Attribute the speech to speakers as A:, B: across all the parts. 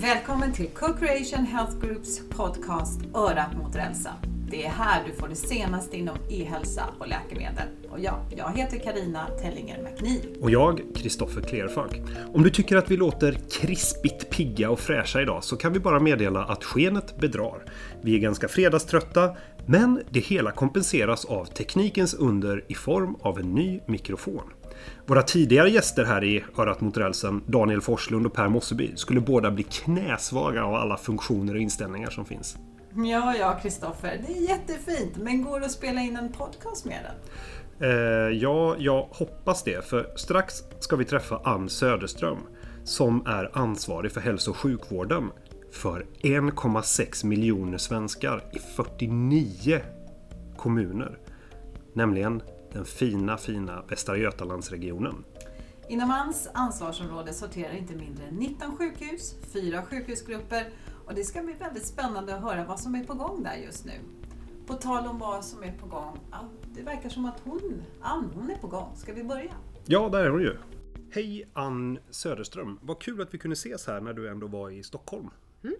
A: Välkommen till Co-Creation Health Groups podcast Örat mot rälsen. Det är här du får det senaste inom e-hälsa och läkemedel. Och ja, jag heter Karina Tellinger McNeil.
B: Och jag, Kristoffer Klerfalk. Om du tycker att vi låter krispigt pigga och fräscha idag så kan vi bara meddela att skenet bedrar. Vi är ganska fredagströtta, men det hela kompenseras av teknikens under i form av en ny mikrofon. Våra tidigare gäster här i Örat mot rälsen, Daniel Forslund och Per Mosseby, skulle båda bli knäsvaga av alla funktioner och inställningar som finns.
A: Ja, ja, Kristoffer, det är jättefint, men går det att spela in en podcast med den?
B: Eh, ja, jag hoppas det, för strax ska vi träffa Ann Söderström som är ansvarig för hälso och sjukvården för 1,6 miljoner svenskar i 49 kommuner. Nämligen den fina, fina Västra Götalandsregionen.
A: Inom ANS ansvarsområde sorterar inte mindre än 19 sjukhus, fyra sjukhusgrupper och det ska bli väldigt spännande att höra vad som är på gång där just nu. På tal om vad som är på gång, det verkar som att hon, Ann, hon är på gång. Ska vi börja?
B: Ja, där är hon ju. Hej Ann Söderström! Vad kul att vi kunde ses här när du ändå var i Stockholm.
C: Mm,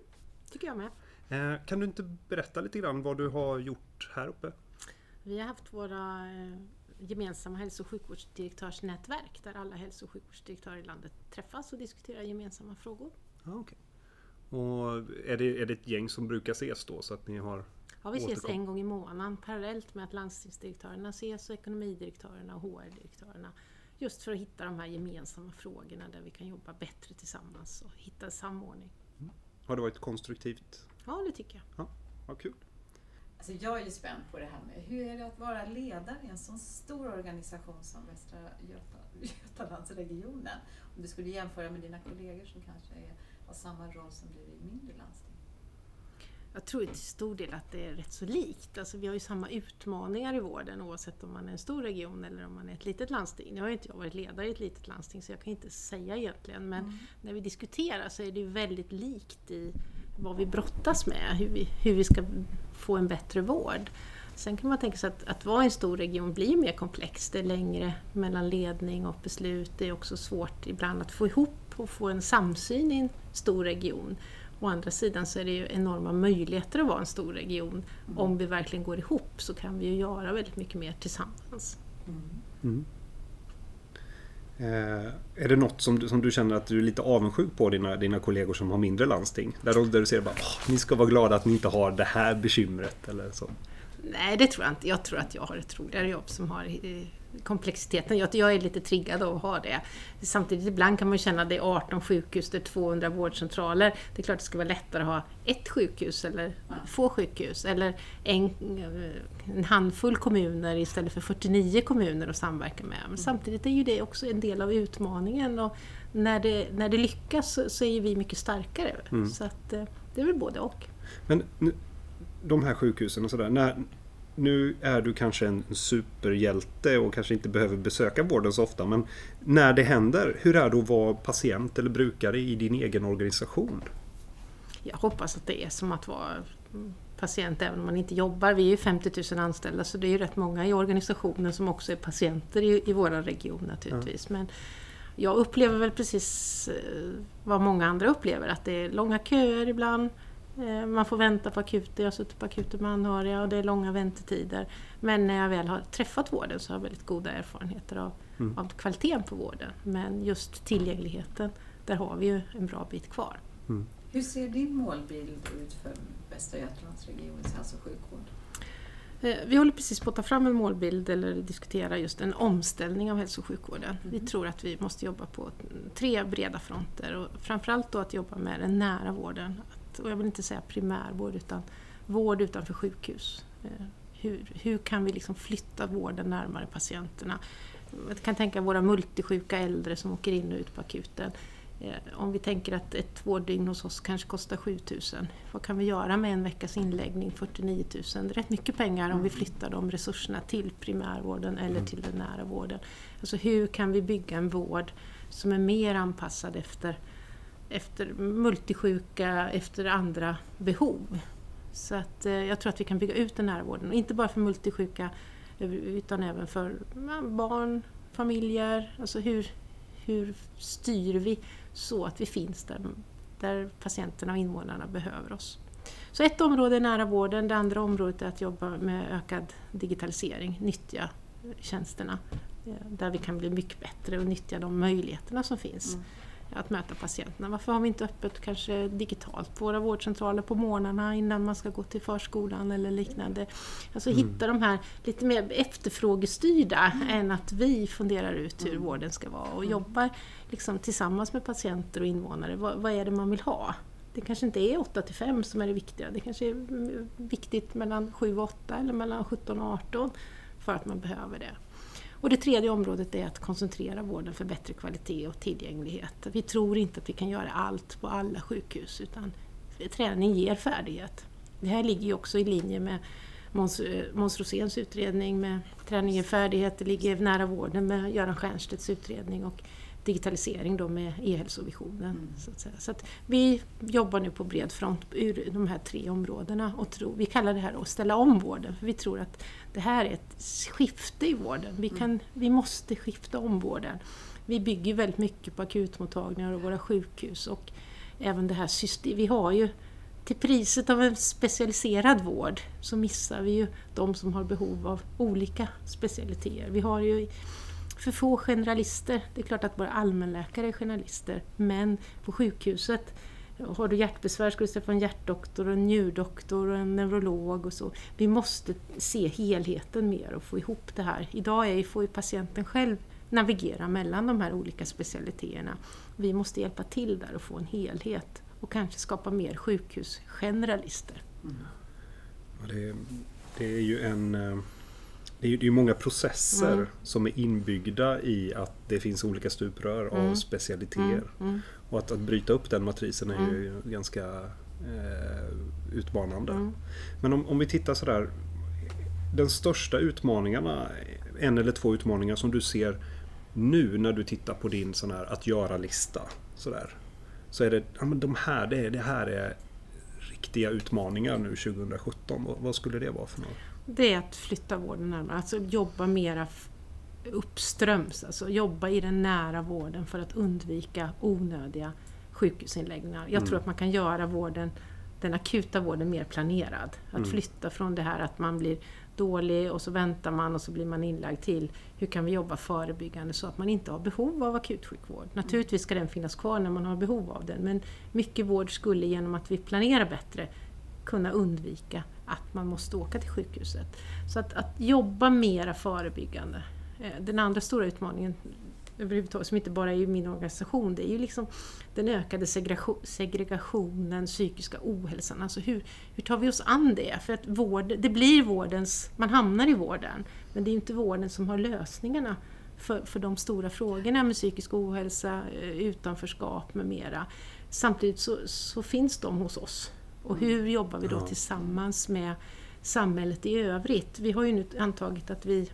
C: tycker jag med.
B: Eh, kan du inte berätta lite grann vad du har gjort här uppe?
C: Vi har haft våra eh, gemensamma hälso och sjukvårdsdirektörsnätverk där alla hälso och sjukvårdsdirektörer i landet träffas och diskuterar gemensamma frågor.
B: Ah, okay. Och är det, är det ett gäng som brukar ses då? Så att ni har
C: Ja, vi ses en gång i månaden parallellt med att landstingsdirektörerna ses och ekonomidirektörerna och HR-direktörerna. Just för att hitta de här gemensamma frågorna där vi kan jobba bättre tillsammans och hitta samordning.
B: Mm. Har det varit konstruktivt?
C: Ja, det tycker jag.
B: Ja, vad kul.
A: Alltså jag är ju spänd på det här med hur är det att vara ledare i en sån stor organisation som Västra Götalandsregionen? Om du skulle jämföra med dina kollegor som kanske är, har samma roll som du i mindre landsting.
C: Jag tror till stor del att det är rätt så likt. Alltså vi har ju samma utmaningar i vården oavsett om man är en stor region eller om man är ett litet landsting. Nu har ju inte jag varit ledare i ett litet landsting så jag kan inte säga egentligen men mm. när vi diskuterar så är det ju väldigt likt i vad vi brottas med, hur vi, hur vi ska få en bättre vård. Sen kan man tänka sig att, att vara i en stor region blir mer komplext. Det är längre mellan ledning och beslut. Det är också svårt ibland att få ihop och få en samsyn i en stor region. Å andra sidan så är det ju enorma möjligheter att vara en stor region. Mm. Om vi verkligen går ihop så kan vi ju göra väldigt mycket mer tillsammans. Mm. Mm.
B: Eh, är det något som du, som du känner att du är lite avundsjuk på dina, dina kollegor som har mindre landsting? Där, där du ser att ni ska vara glada att ni inte har det här bekymret eller så?
C: Nej, det tror jag inte. Jag tror att jag har ett roligare jobb som har komplexiteten. Jag, jag är lite triggad av att ha det. Samtidigt ibland kan man känna att det är 18 sjukhus, det är 200 vårdcentraler. Det är klart att det ska vara lättare att ha ett sjukhus eller få sjukhus. Eller en, en handfull kommuner istället för 49 kommuner att samverka med. Men samtidigt är ju det också en del av utmaningen. Och när, det, när det lyckas så, så är vi mycket starkare. Mm. Så att, eh, det är väl både och.
B: Men de här sjukhusen och sådär. När, nu är du kanske en superhjälte och kanske inte behöver besöka vården så ofta. Men när det händer, hur är det att vara patient eller brukare i din egen organisation?
C: Jag hoppas att det är som att vara patient även om man inte jobbar. Vi är ju 50 000 anställda så det är ju rätt många i organisationen som också är patienter i, i vår region naturligtvis. Ja. Men jag upplever väl precis eh, vad många andra upplever, att det är långa köer ibland. Eh, man får vänta på akuten, jag har suttit på akuten med anhöriga och det är långa väntetider. Men när jag väl har träffat vården så har jag väldigt goda erfarenheter av, mm. av kvaliteten på vården. Men just tillgängligheten, där har vi ju en bra bit kvar.
A: Mm. Hur ser din målbild ut för Västra Götalandsregionens hälso och sjukvård?
C: Eh, vi håller precis på att ta fram en målbild eller diskutera just en omställning av hälso och sjukvården. Mm. Vi tror att vi måste jobba på tre breda fronter och framförallt då att jobba med den nära vården och jag vill inte säga primärvård utan vård utanför sjukhus. Eh, hur, hur kan vi liksom flytta vården närmare patienterna? Jag kan tänka våra multisjuka äldre som åker in och ut på akuten. Eh, om vi tänker att ett vårddygn hos oss kanske kostar 7000. Vad kan vi göra med en veckas inläggning, 49 000? Det är rätt mycket pengar om vi flyttar de resurserna till primärvården eller mm. till den nära vården. Alltså hur kan vi bygga en vård som är mer anpassad efter efter multisjuka, efter andra behov. Så att, eh, jag tror att vi kan bygga ut den nära vården, inte bara för multisjuka eh, utan även för barn, familjer. Alltså hur, hur styr vi så att vi finns där där patienterna och invånarna behöver oss. Så ett område är nära vården, det andra området är att jobba med ökad digitalisering, nyttja tjänsterna eh, där vi kan bli mycket bättre och nyttja de möjligheterna som finns. Mm att möta patienterna. Varför har vi inte öppet kanske digitalt på våra vårdcentraler på morgnarna innan man ska gå till förskolan eller liknande. Alltså mm. hitta de här lite mer efterfrågestyrda mm. än att vi funderar ut hur mm. vården ska vara och mm. jobbar liksom tillsammans med patienter och invånare. Vad, vad, är det man vill ha? Det kanske inte är 8 till 5 som är det viktiga. Det kanske är viktigt mellan 7 och 8 eller mellan 17 och 18 för att man behöver det. Och det tredje området är att koncentrera vården för bättre kvalitet och tillgänglighet. Vi tror inte att vi kan göra allt på alla sjukhus utan träning ger färdighet. Det här ligger ju också i linje med Måns, Måns Roséns utredning med träning ger färdighet, det ligger nära vården med Göran Stiernstedts utredning och digitalisering då med e-hälsovisionen. Mm. Så, att så att vi jobbar nu på bred front ur de här tre områdena och tror, vi kallar det här att ställa om vården. För vi tror att det här är ett skifte i vården. Vi, kan, mm. vi måste skifta om vården. Vi bygger väldigt mycket på akutmottagningar och våra sjukhus och även det här systemet. Vi har ju till priset av en specialiserad vård så missar vi ju de som har behov av olika specialiteter. Vi har ju för få generalister. Det är klart att våra allmänläkare är generalister, men på sjukhuset har du hjärtbesvär ska du träffa en hjärtdoktor, en njurdoktor och en neurolog och så. Vi måste se helheten mer och få ihop det här. Idag är, får ju patienten själv navigera mellan de här olika specialiteterna. Vi måste hjälpa till där och få en helhet och kanske skapa mer sjukhusgeneralister. Mm.
B: Ja, det, det, är ju en eh, det är ju många processer mm. som är inbyggda i att det finns olika stuprör av mm. specialiteter. Mm. mm. Och att, att bryta upp den matrisen är ju mm. ganska eh, utmanande. Men om, om vi tittar sådär. Den största utmaningarna, en eller två utmaningar som du ser nu när du tittar på din sån här att göra-lista. Sådär. Så är det, ja, men de här, det, det här är riktiga utmaningar nu 2017. Vad, vad skulle det vara för något?
C: det är att flytta vården närmare, alltså jobba mera uppströms, alltså jobba i den nära vården för att undvika onödiga sjukhusinläggningar. Jag mm. tror att man kan göra vården, den akuta vården mer planerad. Att mm. flytta från det här att man blir dålig och så väntar man och så blir man inlagd till hur kan vi jobba förebyggande så att man inte har behov av akutsjukvård. Naturligtvis ska den finnas kvar när man har behov av den men mycket vård skulle genom att vi planerar bättre kunna undvika att man måste åka till sjukhuset. Så att, att jobba mera förebyggande. Eh, den andra stora utmaningen överhuvudtaget, som inte bara är i min organisation, det är ju liksom den ökade segregationen, psykiska ohälsan. Alltså hur, hur tar vi oss an det? För att vård, det blir vårdens, man hamnar i vården, men det är inte vården som har lösningarna för, för de stora frågorna med psykisk ohälsa, eh, utanförskap med mera. Samtidigt så, så finns de hos oss och hur jobbar vi då tillsammans med samhället i övrigt? Vi har ju nu antagit att vi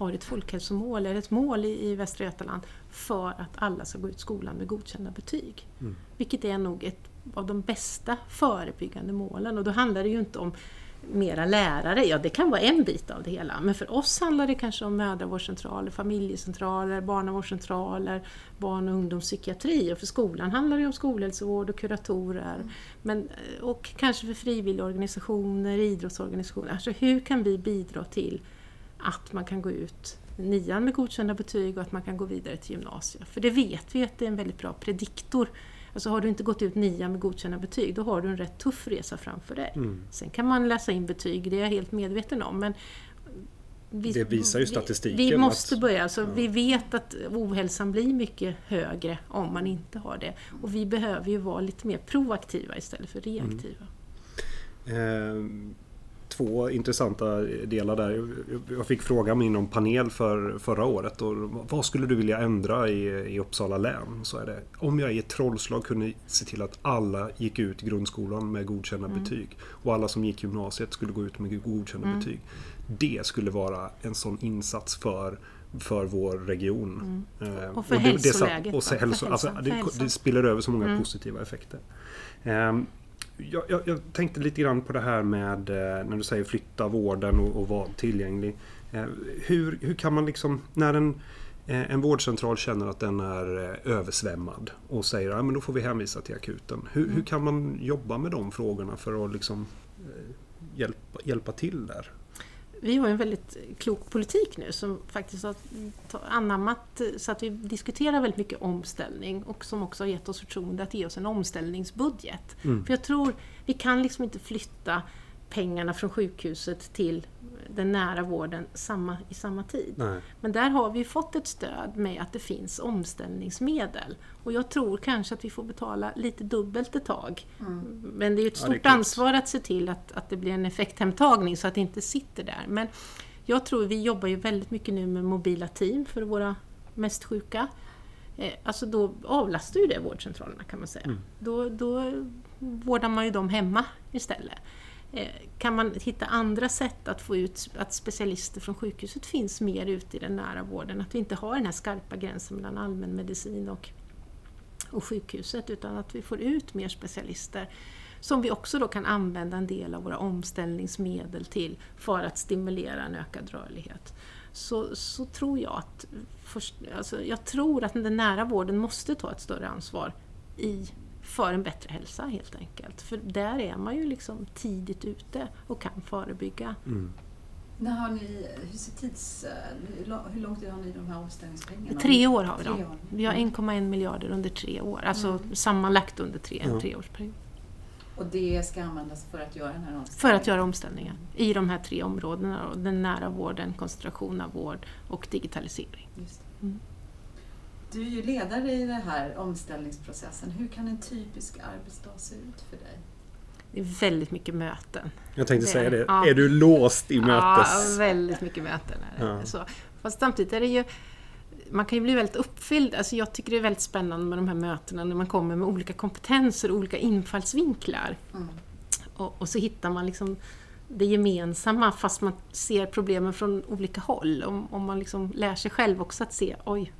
C: har ett folkhälsomål, eller ett mål i, i Västra Götaland för att alla ska gå ut skolan med godkända betyg. Mm. Vilket är nog ett av de bästa förebyggande målen och då handlar det ju inte om mera lärare, ja det kan vara en bit av det hela. Men för oss handlar det kanske om mödravårdscentraler, familjecentraler, barnavårdscentraler, barn och ungdomspsykiatri. Och för skolan handlar det om skolhälsovård och kuratorer. Mm. Men, och kanske för frivilligorganisationer, idrottsorganisationer. Alltså hur kan vi bidra till att man kan gå ut nian med godkända betyg och att man kan gå vidare till gymnasiet. För det vet vi att det är en väldigt bra prediktor Alltså har du inte gått ut nian med godkända betyg, då har du en rätt tuff resa framför dig. Mm. Sen kan man läsa in betyg, det är jag helt medveten om. Men
B: vi, det visar ju statistiken.
C: Vi, vi måste börja. Alltså, ja. Vi vet att ohälsan blir mycket högre om man inte har det. Och vi behöver ju vara lite mer proaktiva istället för reaktiva.
B: Mm. Eh, två intressanta delar där. Jag fick frågan inom panel för förra året. Och vad skulle du vilja ändra i, i Uppsala län? Så är det. Om jag i ett trollslag kunde se till att alla gick ut grundskolan med godkända mm. betyg. Och alla som gick gymnasiet skulle gå ut med godkända mm. betyg. Det skulle vara en sån insats för för vår region.
C: Mm. Eh, och för och det, hälsoläget.
B: Det, och så, hälso, för alltså, det, det, spiller över så många mm. positiva effekter. Um, jag, jag, jag, tänkte lite grann på det här med eh, när du säger flytta vården och, och vara tillgänglig. Eh, hur, hur kan man liksom, när en eh, en vårdcentral känner att den är översvämmad och säger att ja, då får vi hänvisa till akuten. Hur,
A: Mm.
B: hur kan man jobba med de frågorna för att liksom, hjälpa, hjälpa till där?
C: Vi har en väldigt klok politik nu som faktiskt har anammat så att vi diskuterar väldigt mycket omställning och som också har gett oss förtroende att ge oss en omställningsbudget.
B: Mm.
C: För jag tror, vi kan liksom inte flytta pengarna från sjukhuset till den nära vården samma, i samma tid.
B: Nej.
C: Men där har vi fått ett stöd med att det finns omställningsmedel. Och jag tror kanske att vi får betala lite dubbelt ett tag. Men det är ett
B: Ja,
C: stort
B: klokt.
C: ansvar att se till att, att det blir en effekthemtagning så att det inte sitter där. Men jag tror, vi jobbar ju väldigt mycket nu med mobila team för våra mest sjuka. Eh, Alltså då avlastar ju det vårdcentralerna kan man säga. Då, då vårdar man ju dem hemma istället. Eh, kan man hitta andra sätt att få ut att specialister från sjukhuset finns mer ute i den nära vården? Att vi inte har den här skarpa gränsen mellan allmänmedicin och, och sjukhuset utan att vi får ut mer specialister som vi också då kan använda en del av våra omställningsmedel till för att stimulera en ökad rörlighet. Så, så tror jag att först, alltså jag tror att den nära vården måste ta ett större ansvar i, för en bättre hälsa helt enkelt. För där är man ju liksom tidigt ute och kan förebygga.
A: När har ni, hur, ser tids, eh, hur lång- tid har ni de här omställningspengarna?
C: Tre år har vi
A: Tre
C: dem.
A: år.
C: Vi har 1,1 miljarder under tre år, alltså sammanlagt under tre, en treårsperiod.
A: Och det ska användas för att göra den här omställningen?
C: För att göra omställningen i de här tre områdena. Den nära vården, koncentration av vård och digitalisering.
A: Just det.
C: Mm.
A: Du är ju ledare i den här omställningsprocessen. Hur kan en typisk arbetsdag se ut för dig?
C: Det är väldigt mycket möten.
B: Jag tänkte
C: Det-
B: säga det.
C: ja.
B: Är du låst i
C: Ja,
B: mötes...
C: väldigt mycket möten. Är det.
B: Ja.
C: Så. Fast samtidigt är det ju man kan ju bli väldigt uppfylld. Alltså jag tycker det är väldigt spännande med de här mötena när man kommer med olika kompetenser och olika infallsvinklar.
A: Mm.
C: Och, och så hittar man liksom det gemensamma fast man ser problemen från olika håll. Om, om man liksom lär sig själv också att se, oj,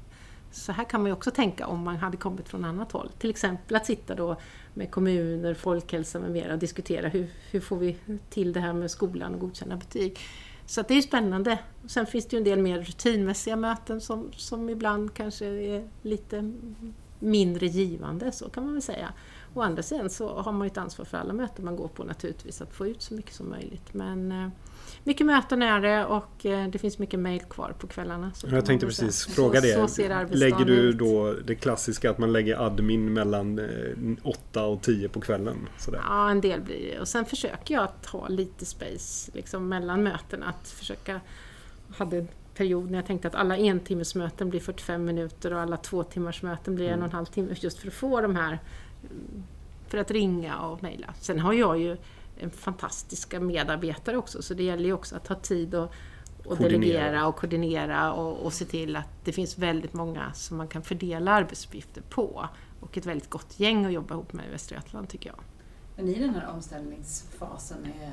C: så här kan man ju också tänka om man hade kommit från annat håll. Till exempel att sitta då med kommuner, folkhälsa med mera och diskutera hur, hur får vi till det här med skolan och godkända betyg. Så att det är ju spännande. Sen finns det ju en del mer rutinmässiga möten som, som ibland kanske är lite mindre givande, så kan man väl säga. Å andra sidan så har man ju ett ansvar för alla möten man går på naturligtvis, att få ut så mycket som möjligt. Men eh, mycket möten är det och eh, det finns mycket mejl kvar på kvällarna. så
B: Jag tänkte precis fråga
C: så,
B: det.
C: Så arbetsdagen
B: Lägger du då det klassiska att man lägger admin mellan eh, 8 och 10 på kvällen? Sådär.
C: Ja, en del blir det. Och sen försöker jag att ha lite space liksom, mellan mötena. Att försöka... Hade en period när jag tänkte att alla entimmesmöten blir 45 minuter och alla två timmars möten blir en och en halv timme just för att få de här... mm, För att ringa och mejla. Sen har jag ju fantastiska medarbetare också så det gäller ju också att ha tid och, och delegera och koordinera och, och se till att det finns väldigt många som man kan fördela arbetsuppgifter på. Och ett väldigt gott gäng att jobba ihop med i Västra Götaland tycker jag.
A: Men i den här omställningsfasen, är,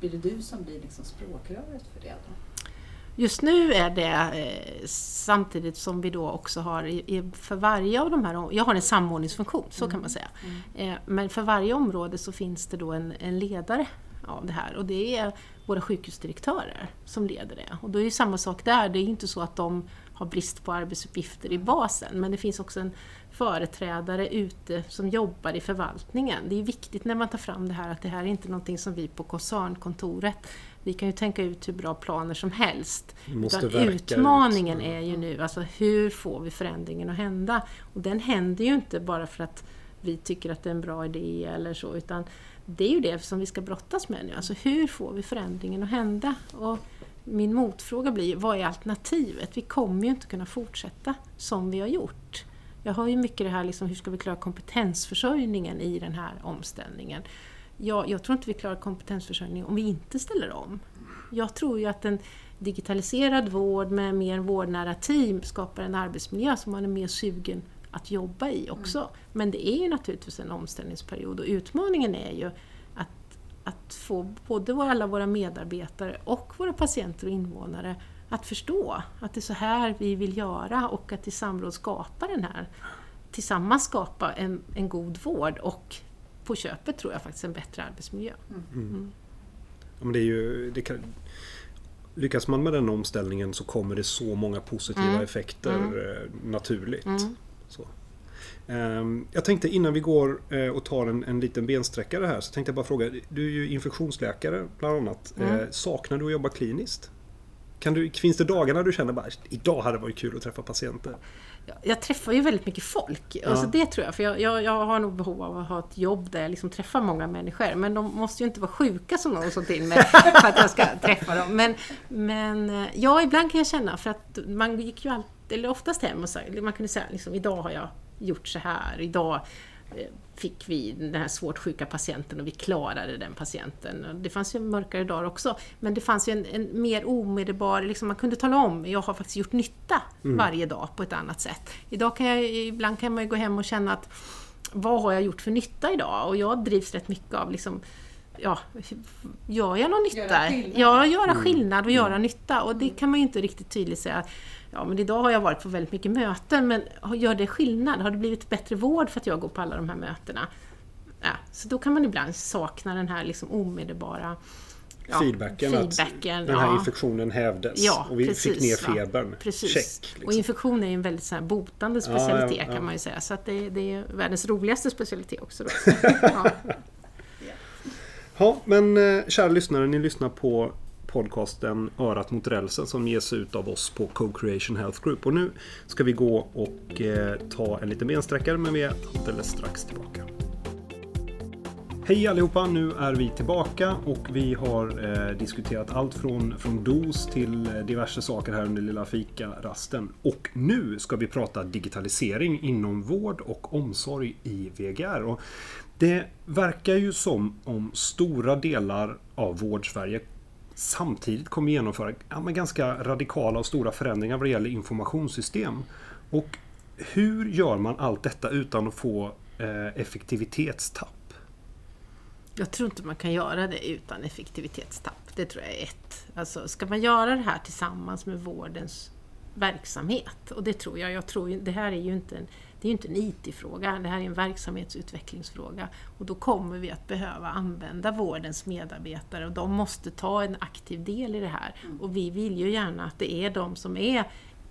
A: blir det du som blir liksom språkröret för det? Då?
C: Just nu är det eh, samtidigt som vi då också har för varje av de här, jag har en samordningsfunktion, så kan man säga. Eh, men för varje område så finns det då en, en ledare av det här och det är våra sjukhusdirektörer som leder det. Och då är det samma sak där, det är inte så att de har brist på arbetsuppgifter i basen men det finns också en företrädare ute som jobbar i förvaltningen. Det är viktigt när man tar fram det här att det här är inte någonting som vi på koncernkontoret vi kan ju tänka ut hur bra planer som helst. Utmaningen
B: ut.
C: är ju nu, alltså hur får vi förändringen att hända? Och den händer ju inte bara för att vi tycker att det är en bra idé eller så, utan det är ju det som vi ska brottas med nu. Alltså hur får vi förändringen att hända? Och min motfråga blir, vad är alternativet? Vi kommer ju inte kunna fortsätta som vi har gjort. Jag har ju mycket det här, liksom, hur ska vi klara kompetensförsörjningen i den här omställningen? Jag, jag tror inte vi klarar kompetensförsörjning om vi inte ställer om. Jag tror ju att en digitaliserad vård med mer vårdnära team skapar en arbetsmiljö som man är mer sugen att jobba i också. Men det är ju naturligtvis en omställningsperiod och utmaningen är ju att, att få både alla våra medarbetare och våra patienter och invånare att förstå att det är så här vi vill göra och att i samråd skapa den här, tillsammans skapa en, en god vård och på köpet tror jag faktiskt en bättre arbetsmiljö.
B: Ja, men det är ju, det kan, lyckas man med den omställningen så kommer det så många positiva
C: Mm.
B: effekter
C: Mm.
B: eh, naturligt.
C: Mm.
B: Så. Ehm, Jag tänkte innan vi går eh, och tar en, en liten bensträckare här så tänkte jag bara fråga. Du är ju infektionsläkare bland annat.
C: Mm.
B: Eh, Saknar du att jobba kliniskt? Kan du, finns det dagar när du känner bara idag hade det varit kul att träffa patienter?
C: Jag- träffar ju väldigt mycket folk. Alltså det tror jag. För jag, jag, jag har nog behov av att ha ett jobb där jag liksom träffar många människor. Men de måste ju inte vara sjuka som någon sa till mig för att jag ska träffa dem. Men, men eh, ja, ibland kan jag känna för att man gick ju alltid, eller oftast hem och sa, man kunde säga liksom, idag har jag gjort så här. Idag fick vi den här svårt sjuka patienten och vi klarade den patienten. Och Det fanns ju mörkare dagar också, men det fanns ju en, en mer omedelbar, liksom man kunde tala om, jag har faktiskt gjort nytta varje dag på ett annat sätt. Idag kan jag, ibland kan man ju gå hem och känna att vad har jag gjort för nytta idag? Och jag drivs rätt mycket av liksom Ja, gör jag någon nytta?
A: Göra skillnad.
C: Ja, göra skillnad och göra nytta. Och det kan man ju inte riktigt tydligt säga. Ja, men idag har jag varit på väldigt mycket möten, men gör det skillnad? Har det blivit bättre vård för att jag går på alla de här mötena? Ja, så då kan man ibland sakna den här liksom omedelbara ja,
B: feedbacken,
C: feedbacken,
B: att den här
C: ja.
B: infektionen hävdes och vi
C: precis,
B: fick ner febern.
C: Precis.
B: Check.
C: Och
B: Liksom.
C: infektion är en väldigt så botande specialitet kan man ju säga. Så att det, det är världens roligaste specialitet också. Då. Ja.
B: Ja, men eh, kära lyssnare, ni lyssnar på podcasten Örat mot rälsen som ges ut av oss på Co-Creation Health Group. Och nu ska vi gå och eh, ta en liten bensträckare men vi är alldeles strax tillbaka. Hej allihopa! Nu är vi tillbaka och vi har eh, diskuterat allt från, från dos till eh, diverse saker här under lilla fikarasten. Och nu ska vi prata digitalisering inom vård och omsorg i VGR. Och det verkar ju som om stora delar av vård-Sverige samtidigt kommer genomföra ja, men ganska radikala och stora förändringar vad det gäller informationssystem. Och hur gör man allt detta utan att få eh, effektivitetstapp?
C: Jag tror inte man kan göra det utan effektivitetstapp. Det tror jag är ett. Alltså, ska man göra det här tillsammans med vårdens verksamhet, och det tror jag, jag tror ju, det här är ju inte en, det är ju inte en IT-fråga, det här är en verksamhetsutvecklingsfråga. Och då kommer vi att behöva använda vårdens medarbetare och de måste ta en aktiv del i det här. Och vi vill ju gärna att det är de som är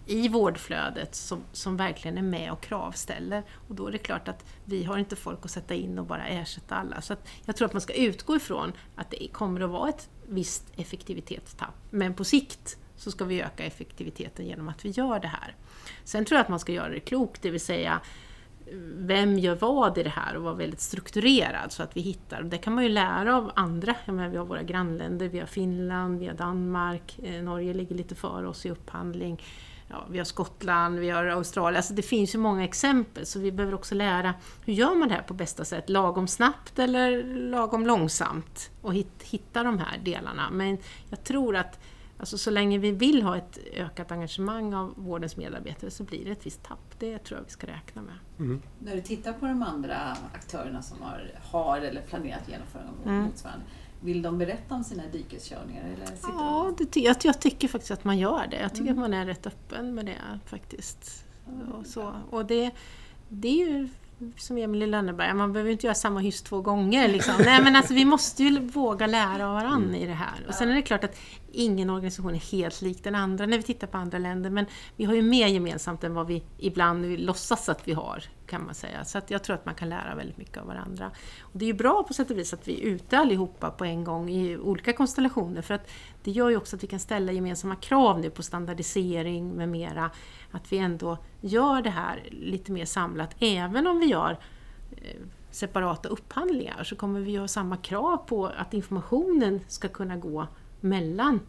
C: i vårdflödet som, som verkligen är med och kravställer. Och då är det klart att vi har inte folk att sätta in och bara ersätta alla. Så jag tror att man ska utgå ifrån att det kommer att vara ett visst effektivitetstapp. Men på sikt så ska vi öka effektiviteten genom att vi gör det här. Sen tror jag att man ska göra det klokt, det vill säga vem gör vad i det här och vara väldigt strukturerad så att vi hittar. Det kan man ju lära av andra. Jag menar, vi har våra grannländer, vi har Finland, vi har Danmark, eh, Norge ligger lite före oss i upphandling. Ja, vi har Skottland, vi har Australien. Alltså det finns ju många exempel så vi behöver också lära hur gör man det här på bästa sätt? Lagom snabbt eller lagom långsamt? Och hitta de här delarna. Men jag tror att Alltså så länge vi vill ha ett ökat engagemang av vårdens medarbetare så blir det ett visst tapp. Det tror jag vi ska räkna med.
A: När du tittar på de andra aktörerna som har, har eller planerat genomföra något
C: Mm.
A: motsvarande, vill de berätta om sina dikeskörningar? Eller
C: Ja,
A: de...
C: det jag, jag tycker faktiskt att man gör det. Jag tycker att man är rätt öppen med det faktiskt. Och, så. och det, det är ju som Emil i Lönneberga, man behöver inte göra samma hyss två gånger. Liksom. Nej, men alltså, vi måste ju våga lära av varandra i det här. Och sen är det klart att ingen organisation är helt lik den andra när vi tittar på andra länder, men vi har ju mer gemensamt än vad vi ibland låtsas att vi har, kan man säga. Så att jag tror att man kan lära väldigt mycket av varandra. Och det är ju bra på sätt och vis att vi är ute allihopa på en gång i olika konstellationer, för att det gör ju också att vi kan ställa gemensamma krav nu på standardisering med mera. Att vi ändå gör det här lite mer samlat, även om vi gör eh, separata upphandlingar så kommer vi ha samma krav på att informationen ska kunna gå mellan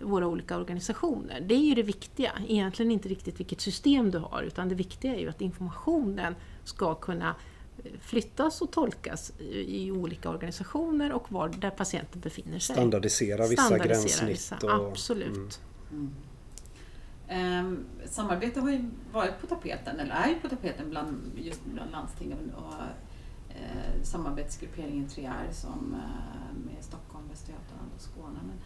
C: våra olika organisationer. Det är ju det viktiga, egentligen inte riktigt vilket system du har utan det viktiga är ju att informationen ska kunna eh, flyttas och tolkas i olika organisationer och var där patienten befinner sig.
B: Standardisera vissa
C: Standardisera
B: gränssnitt.
C: vissa,
B: och-
C: Absolut.
B: Mm.
A: Ehm, samarbete har ju varit på tapeten, eller är ju på tapeten bland, just bland landstingen och eh, samarbetsgrupperingen 3R som eh, med Stockholm, Västra Götaland och Skåne. Men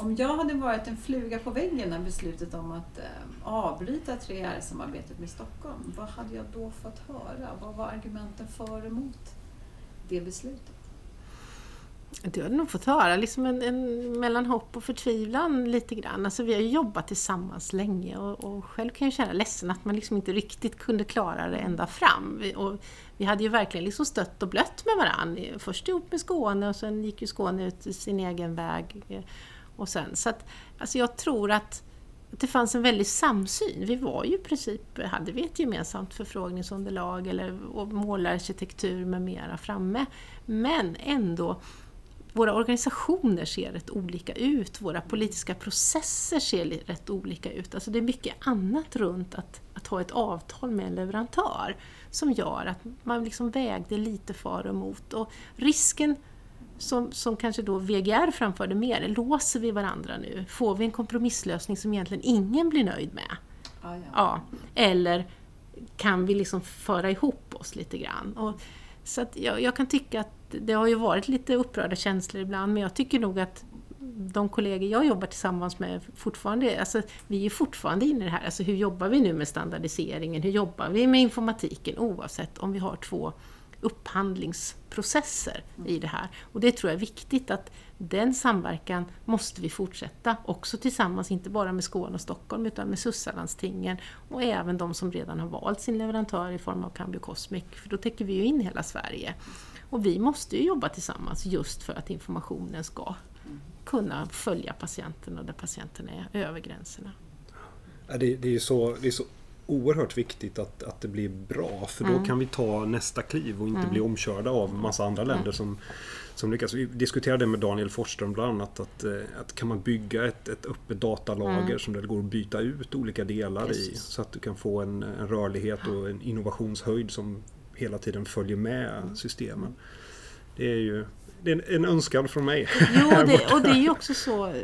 A: om jag hade varit en fluga på väggen när beslutet om att eh, avbryta 3R-samarbetet med Stockholm, vad hade jag då fått höra? Vad var argumenten för och emot det beslutet?
C: Du hade nog fått höra liksom en, en mellan hopp och förtvivlan lite grann. Alltså vi har jobbat tillsammans länge och, och själv kan jag känna ledsen att man liksom inte riktigt kunde klara det ända fram. Vi, och vi hade ju verkligen liksom stött och blött med varandra. Först ihop med Skåne och sen gick ju Skåne ut sin egen väg. Och sen, så att, alltså jag tror att det fanns en väldig samsyn. Vi var ju i princip, hade vi ett gemensamt förfrågningsunderlag eller målarkitektur med mera framme. Men ändå våra organisationer ser rätt olika ut, våra politiska processer ser rätt olika ut. Alltså det är mycket annat runt att, att ha ett avtal med en leverantör som gör att man liksom vägde lite för och emot. Och risken som, som kanske då VGR framförde mer, låser vi varandra nu? Får vi en kompromisslösning som egentligen ingen blir nöjd med?
A: Ja, ja.
C: Ja, eller kan vi liksom föra ihop oss lite grann? Och, så jag, jag kan tycka att det har ju varit lite upprörda känslor ibland, men jag tycker nog att de kollegor jag jobbar tillsammans med fortfarande, alltså vi är fortfarande inne i det här, alltså hur jobbar vi nu med standardiseringen, hur jobbar vi med informatiken oavsett om vi har två upphandlingsprocesser i det här. Och det tror jag är viktigt att den samverkan måste vi fortsätta, också tillsammans, inte bara med Skåne och Stockholm, utan med SUSSA-landstingen och även de som redan har valt sin leverantör i form av Cambio Cosmic, för då täcker vi ju in hela Sverige. Och vi måste ju jobba tillsammans just för att informationen ska kunna följa patienten och där patienten är över gränserna.
B: Det, det, är så, det är så oerhört viktigt att, att det blir bra för då
C: Mm.
B: kan vi ta nästa kliv och inte
C: Mm.
B: bli omkörda av massa andra länder som, som lyckas. Vi diskuterade med Daniel Forsström bland annat att, eh, att kan man bygga ett, ett öppet datalager
C: Mm.
B: som det går att byta ut olika delar i
C: Precis.
B: så att du kan få en, en rörlighet och en innovationshöjd som hela tiden följer med systemen. Det är ju det är en, önskan från mig.
C: Jo, det, och det är ju också så,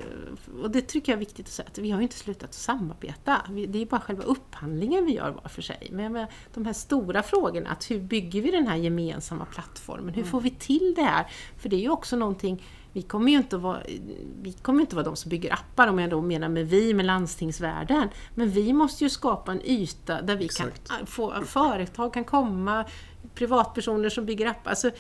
C: och det tycker jag är viktigt att säga, att vi har ju inte slutat att samarbeta. Det är ju bara själva upphandlingen vi gör var för sig. Men menar, de här stora frågorna, att hur bygger vi den här gemensamma plattformen? Hur får vi till det här? För det är ju också någonting vi kommer ju inte att vara, vi kommer inte att vara de som bygger appar, om jag då menar med vi, med landstingsvärlden. Men vi måste ju skapa en yta där vi
B: Exakt.
C: kan få, företag kan komma, privatpersoner som bygger appar. Alltså,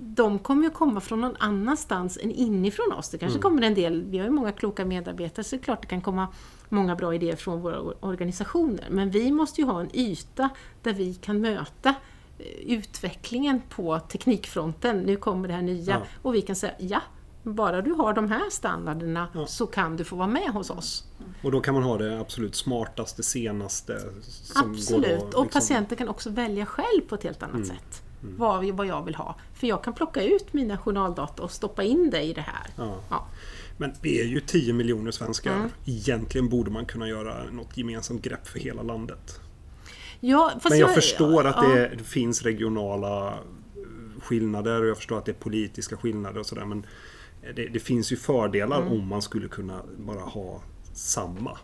C: de kommer ju komma från någon annanstans än inifrån oss. Det kanske kommer en del, vi har ju många kloka medarbetare, så det är klart det kan komma många bra idéer från våra or- organisationer. Men vi måste ju ha en yta där vi kan möta eh, utvecklingen på teknikfronten. Nu kommer det här nya
B: Ja.
C: och vi kan säga ja, bara du har de här standarderna
B: Ja.
C: så kan du få vara med hos oss.
B: Och då kan man ha det absolut smartaste, senaste.
C: Absolut, och
B: liksom- Mm.
C: patienten kan också välja själv på ett helt annat sätt. Vad, vi- vad jag vill ha. För jag kan plocka ut mina journaldata och stoppa in det i det här.
B: Ja.
C: Ja.
B: Men vi är ju 10 miljoner svenskar.
C: Mm.
B: Egentligen borde man kunna göra något gemensamt grepp för hela landet.
C: Ja,
B: Men jag förstår att
C: ja,
B: det finns regionala eh, skillnader och jag förstår att det är politiska skillnader och sådär. Men det, det finns ju fördelar
C: Mm.
B: om man skulle kunna bara ha samma.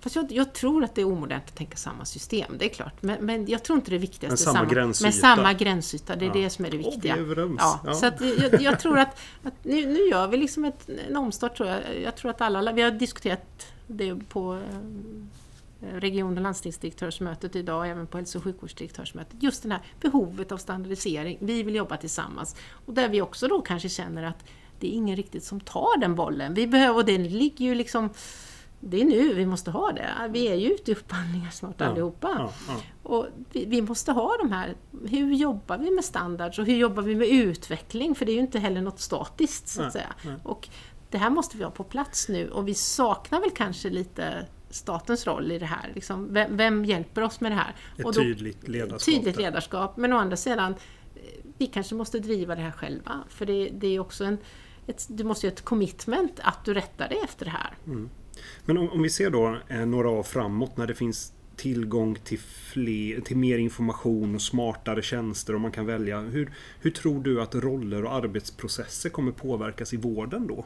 C: Fast jag, jag tror att det är omodernt att tänka samma system, det är klart. Men, men jag tror inte det viktigaste
B: Men
C: är
B: samma gränsyta.
C: Men samma gränsyta, det är
B: Ja.
C: det som är det
B: Åh, vi är
C: viktiga. Ja,
B: Ja.
C: Så att jag, jag tror att, att nu, nu gör vi liksom ett, en omstart tror jag. Jag tror att alla, vi har diskuterat det på eh, region och landstingsdirektörsmötet idag och även på hälso och sjukvårdsdirektörsmötet. Just det här behovet av standardisering. Vi vill jobba tillsammans. Och där vi också då kanske känner att det är ingen riktigt som tar den bollen. Vi behöver, och den ligger ju liksom det är nu vi måste ha det. Vi är ju ute i upphandlingar snart
B: Ja,
C: allihopa.
B: Ja, ja.
C: Och vi, vi måste ha de här, hur jobbar vi med standards och hur jobbar vi med utveckling? För det är ju inte heller något statiskt så att
B: Nej,
C: säga.
B: nej.
C: Och det här måste vi ha på plats nu och vi saknar väl kanske lite statens roll i det här. Liksom, vem, vem hjälper oss med det här?
B: Ett
C: och då-
B: tydligt ledarskap.
C: Tydligt ledarskap, men å andra sidan, vi kanske måste driva det här själva. För det, det är också en, ett, du måste ju ha ett commitment att du rättar dig efter det här.
B: Men om, om vi ser då eh, några år framåt när det finns tillgång till, fler, till mer information och smartare tjänster och man kan välja. Hur, hur tror du att roller och arbetsprocesser kommer påverkas i vården då?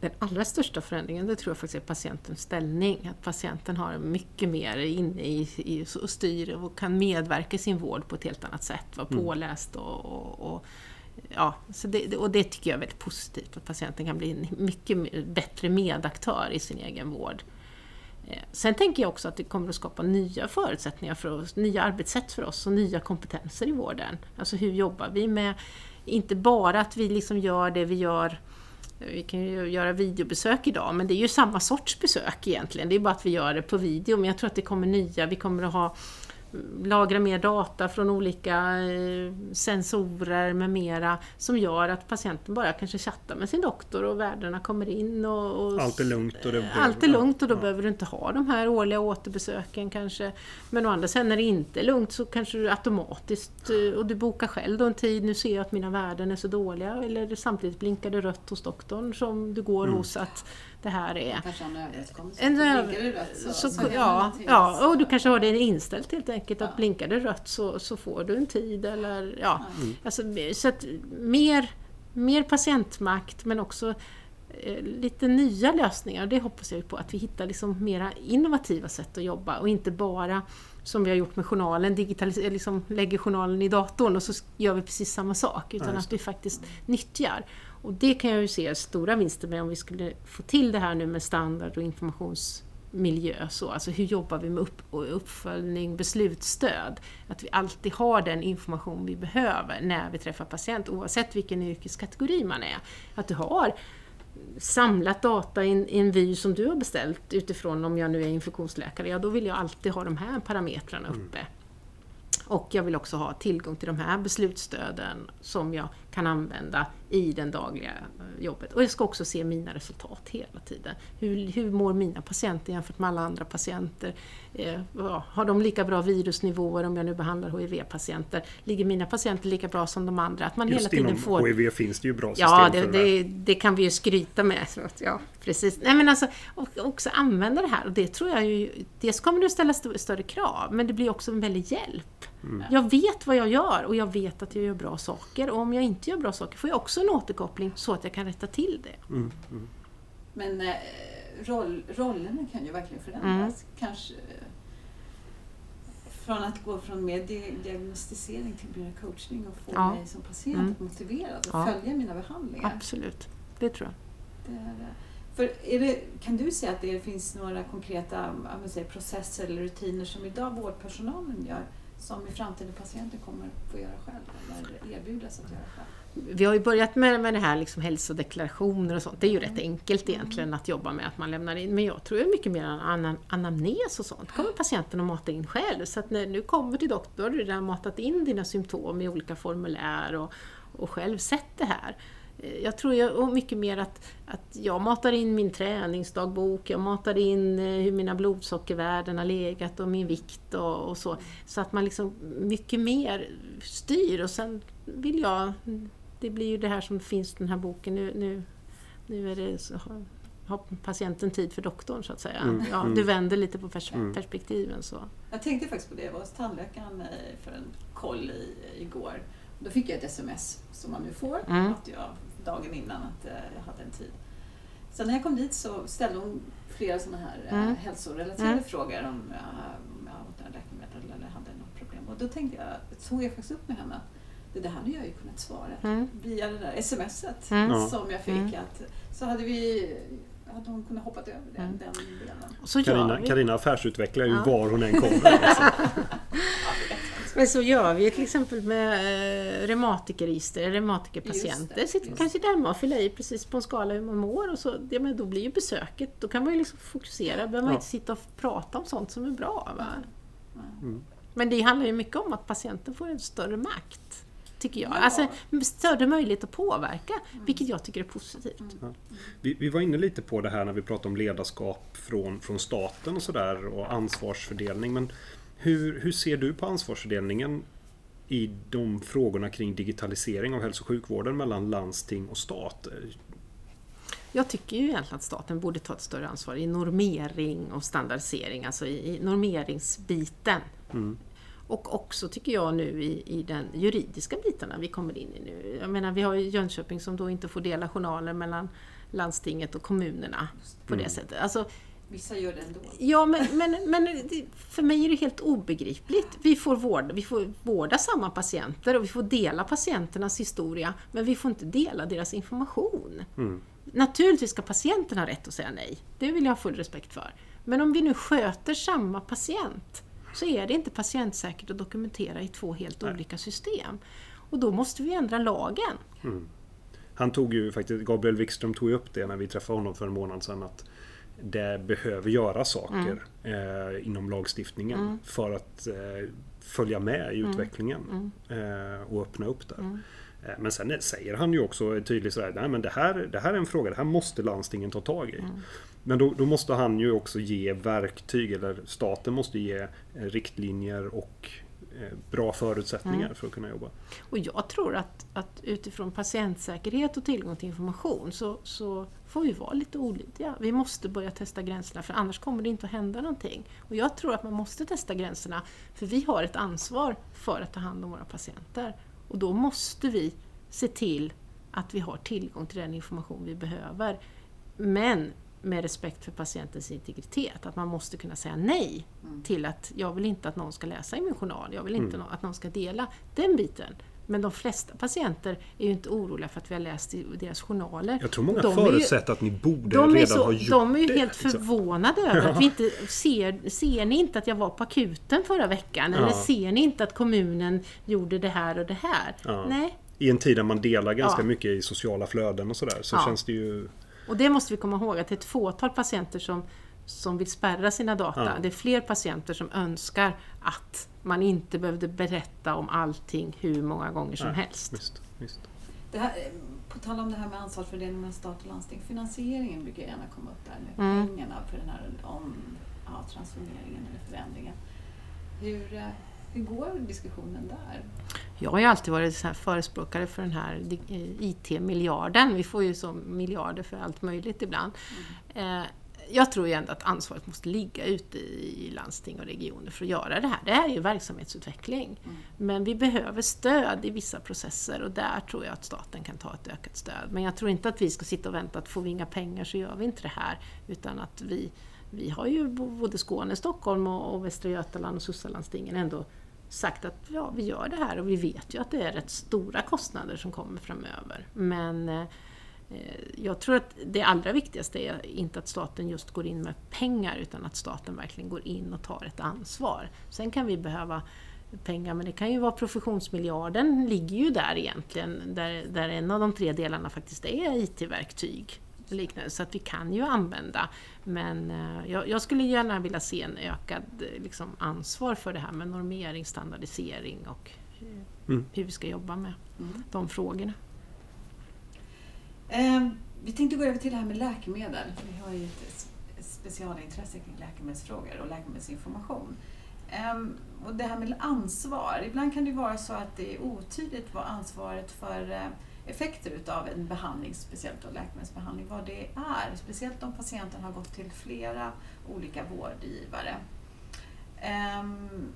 C: Den allra största förändringen det tror jag faktiskt är patientens ställning. Att patienten har mycket mer inne i, i och styr och kan medverka i sin vård på ett helt annat sätt. Vara påläst och, och, och Ja, så det, och det tycker jag är väldigt positivt, att patienten kan bli en mycket bättre medaktör i sin egen vård. Eh, sen tänker jag också att det kommer att skapa nya förutsättningar för oss, nya arbetssätt för oss och nya kompetenser i vården. Alltså hur jobbar vi med, inte bara att vi liksom gör det vi gör vi kan ju göra videobesök idag, men det är ju samma sorts besök egentligen. Det är bara att vi gör det på video, men jag tror att det kommer nya. Vi kommer att ha lagra mer data från olika eh, sensorer med mera som gör att patienten bara kanske chattar med sin doktor och värdena kommer in. Och, och
B: allt är lugnt och, det
C: allt är lugnt och då ja. behöver du inte ha de här årliga återbesöken kanske. Men å andra sidan när det inte är lugnt så kanske du automatiskt, eh, och du bokar själv då en tid, nu ser jag att mina värden är så dåliga eller samtidigt blinkar det rött hos doktorn som du går mm. hos att det här är...
A: Kanske en överenskommelse.
C: En rött så, så, så ja, ja, och du kanske har det inställt helt enkelt att blinkar det rött så, så får du en tid eller ja. Mm. Alltså, så att mer, mer patientmakt men också eh, lite nya lösningar. Det hoppas jag på att vi hittar liksom mera innovativa sätt att jobba och inte bara som vi har gjort med journalen, digitaliserar, liksom lägger journalen i datorn och så gör vi precis samma sak. Utan att vi faktiskt nyttjar. Och det kan jag ju se stora vinster med om vi skulle få till det här nu med standard och informationsmiljö. Så, alltså hur jobbar vi med upp, uppföljning, beslutsstöd? Att vi alltid har den information vi behöver när vi träffar patient oavsett vilken yrkeskategori man är. Att du har samlat data i en, vy som du har beställt utifrån om jag nu är infektionsläkare, ja då vill jag alltid ha de här parametrarna mm. uppe. Mm. Och jag vill också ha tillgång till de här beslutsstöden som jag kan använda i det dagliga eh, jobbet. Och jag ska också se mina resultat hela tiden. Hur, hur mår mina patienter jämfört med alla andra patienter? Eh, har de lika bra virusnivåer om jag nu behandlar HIV-patienter? Ligger mina patienter lika bra som de andra? Att man
B: Just
C: hela tiden
B: inom
C: får...
B: HIV finns det ju bra system
C: ja, det,
B: för
C: det. det kan vi ju skryta med. Att, ja, precis. Nej, men alltså, och också använda det här och det tror jag ju... Dels kommer det att ställa st större krav, men det blir också en väldig hjälp. Mm. Jag vet vad jag gör och jag vet att jag gör bra saker och om jag inte gör bra saker får jag också en återkoppling så att jag kan rätta till det. Mm. Mm.
A: Men eh, roll, rollerna kan ju verkligen förändras. Mm. Kanske eh, från att gå från mer diagnostisering till mer coachning och få ja. mig som patient mm. motiverad och ja. följa mina behandlingar.
C: Absolut, det tror jag.
A: Det är, för är det, kan du säga att det finns några konkreta säga, processer eller rutiner som idag vårdpersonalen gör som i framtiden patienter kommer få göra själv eller erbjudas att göra själv?
C: Vi har ju börjat med, med det här liksom hälsodeklarationer och sånt. Det är ju rätt enkelt egentligen att jobba med att man lämnar in. Men jag tror mycket mer an anamnes och sånt. kommer patienten att mata in själv. Så att när du kommer till doktorn har du redan matat in dina symptom i olika formulär och, och själv sett det här. Eh, jag tror jag, mycket mer att, att jag matar in min träningsdagbok, jag matar in eh, hur mina blodsockervärden har legat och min vikt och, och, så. Så att man liksom mycket mer styr och sen vill jag, det blir ju det här som finns i den här boken, nu, nu, nu är det så, har patienten tid för doktorn så att säga. Mm, ja, mm. Du vänder lite på pers mm. perspektiven. Så.
A: Jag tänkte faktiskt på det, jag var hos tandläkaren för en koll i, igår. Då fick jag ett sms som man nu får, mm. att jag dagen innan att eh, jag hade en tid. Sen när jag kom dit så ställde hon flera sådana här eh, mm. hälsorelaterade mm. frågor om jag, om jag åt några läkemedel eller hade något problem. Och då tänkte jag, tog jag faktiskt upp med henne att det där hade jag ju kunnat svara mm. via det där smset mm. som jag fick. Mm. Att, så hade vi hade hon kunnat hoppa över den, mm. den delen.
B: Carina, Carina affärsutvecklar ju ja. var hon än kommer. Alltså.
C: Men så gör vi till exempel med eh, reumatikerregister, reumatikerpatienter. Sitter kanske där och fyller i precis på en skala hur man mår och så, ja, men då blir ju besöket, då kan man ju liksom fokusera, behöver man ja. inte sitta och prata om sånt som är bra. Va? Mm. Men det handlar ju mycket om att patienten får en större makt tycker jag. Ja. Alltså större möjlighet att påverka, mm. vilket jag tycker är positivt. Mm. Ja.
B: Vi, vi, var inne lite på det här när vi pratade om ledarskap från, från staten och sådär och ansvarsfördelning. Men hur, hur ser du på ansvarsfördelningen i de frågorna kring digitalisering av hälso och sjukvården mellan landsting och stat?
C: Jag tycker ju egentligen att staten borde ta ett större ansvar i normering och standardisering, alltså i, normeringsbiten. Mm. Och också tycker jag nu i, i den juridiska bitarna vi kommer in i nu. Jag menar vi har ju Jönköping som då inte får dela journaler mellan landstinget och kommunerna på mm. det sättet. Alltså,
A: Vissa gör det ändå.
C: Ja, men, men, men för mig är det helt obegripligt. Vi får, vårda, vi får vårda samma patienter och vi får dela patienternas historia, men vi får inte dela deras information. Mm. Naturligtvis ska patienten ha rätt att säga nej. Det vill jag ha full respekt för. Men om vi nu sköter samma patient så är det inte patientsäkert att dokumentera i två helt
B: Nej.
C: olika system. Och då måste vi ändra lagen.
B: Han tog ju faktiskt, Gabriel Wikström tog ju upp det när vi träffade honom för en månad sedan att det behöver göra saker eh, inom lagstiftningen för att eh, följa med i utvecklingen eh, och öppna upp där. Eh, Men sen säger han ju också tydligt sådär, nej men det här, det här är en fråga, det här måste landstingen ta tag i. Men då, då måste han ju också ge verktyg, eller staten måste ge eh, riktlinjer och bra förutsättningar för att kunna jobba.
C: Och jag tror att, att utifrån patientsäkerhet och tillgång till information så, så får vi vara lite olydiga. Vi måste börja testa gränserna för annars kommer det inte att hända någonting. Och jag tror att man måste testa gränserna för vi har ett ansvar för att ta hand om våra patienter. Och då måste vi se till att vi har tillgång till den information vi behöver. Men med respekt för patientens integritet, att man måste kunna säga nej till att jag vill inte att någon ska läsa i min journal, jag vill inte nå- att någon ska dela den biten. Men de flesta patienter är ju inte oroliga för att vi har läst i deras journaler.
B: Jag tror många
C: De är ju-
B: förutsätter att ni borde redan
C: så,
B: ha gjort
C: de är ju
B: det.
C: helt
B: liksom.
C: förvånade över att vi inte ser, ser ni inte att jag var på akuten förra veckan? Eller
B: Ja.
C: ser ni inte att kommunen gjorde det här och det här?
B: Ja.
C: Nej,
B: I en tid där man delar ganska
C: Ja.
B: mycket i sociala flöden och sådär så
C: Ja.
B: känns det ju...
C: och det måste vi komma ihåg att det är ett fåtal patienter som, som vill spärra sina data.
B: Ja.
C: Det är fler patienter som önskar att man inte behövde berätta om allting hur många gånger som
B: Nej,
C: helst.
B: Visst, visst.
A: Det här, eh, på tal om det här med ansvarsfördelning mellan stat och landsting. Finansieringen brukar gärna komma upp där med
C: Mm.
A: pengarna för den här om, ja, transformeringen eller förändringen. Hur, eh, hur går diskussionen där?
C: Jag har ju alltid varit så förespråkare för den här di- eh, IT-miljarden. Vi får ju så miljarder för allt möjligt ibland. Eh, Jag tror ju ändå att ansvaret måste ligga ute i landsting och regioner för att göra det här. Det här är ju verksamhetsutveckling. Men vi behöver stöd i vissa processer och där tror jag att staten kan ta ett ökat stöd. Men jag tror inte att vi ska sitta och vänta att får vi inga pengar så gör vi inte det här. Utan att vi, vi har ju både Skåne, Stockholm och, Västra Götaland och Sussalandstingen ändå sagt att ja, vi gör det här och vi vet ju att det är rätt stora kostnader som kommer framöver. Men eh, jag tror att det allra viktigaste är inte att staten just går in med pengar utan att staten verkligen går in och tar ett ansvar. Sen kan vi behöva pengar, men det kan ju vara professionsmiljarden, ligger ju där egentligen, där, där en av de tre delarna faktiskt är IT-verktyg och liknande, Så att vi kan ju använda, men eh, jag, jag skulle gärna vilja se en ökad eh, liksom, ansvar för det här med normering, standardisering och eh,
B: Mm.
C: hur vi ska jobba med
A: Mm.
C: de frågorna.
A: Eh, vi tänkte gå över till det här med läkemedel. Vi har ju ett specialintresse kring läkemedelsfrågor och läkemedelsinformation. Eh, och det här med ansvar. Ibland kan det vara så att det är otydligt vad ansvaret för effekter utav en behandling, speciellt då läkemedelsbehandling, vad det är. Speciellt om patienten har gått till flera olika vårdgivare. Ehm,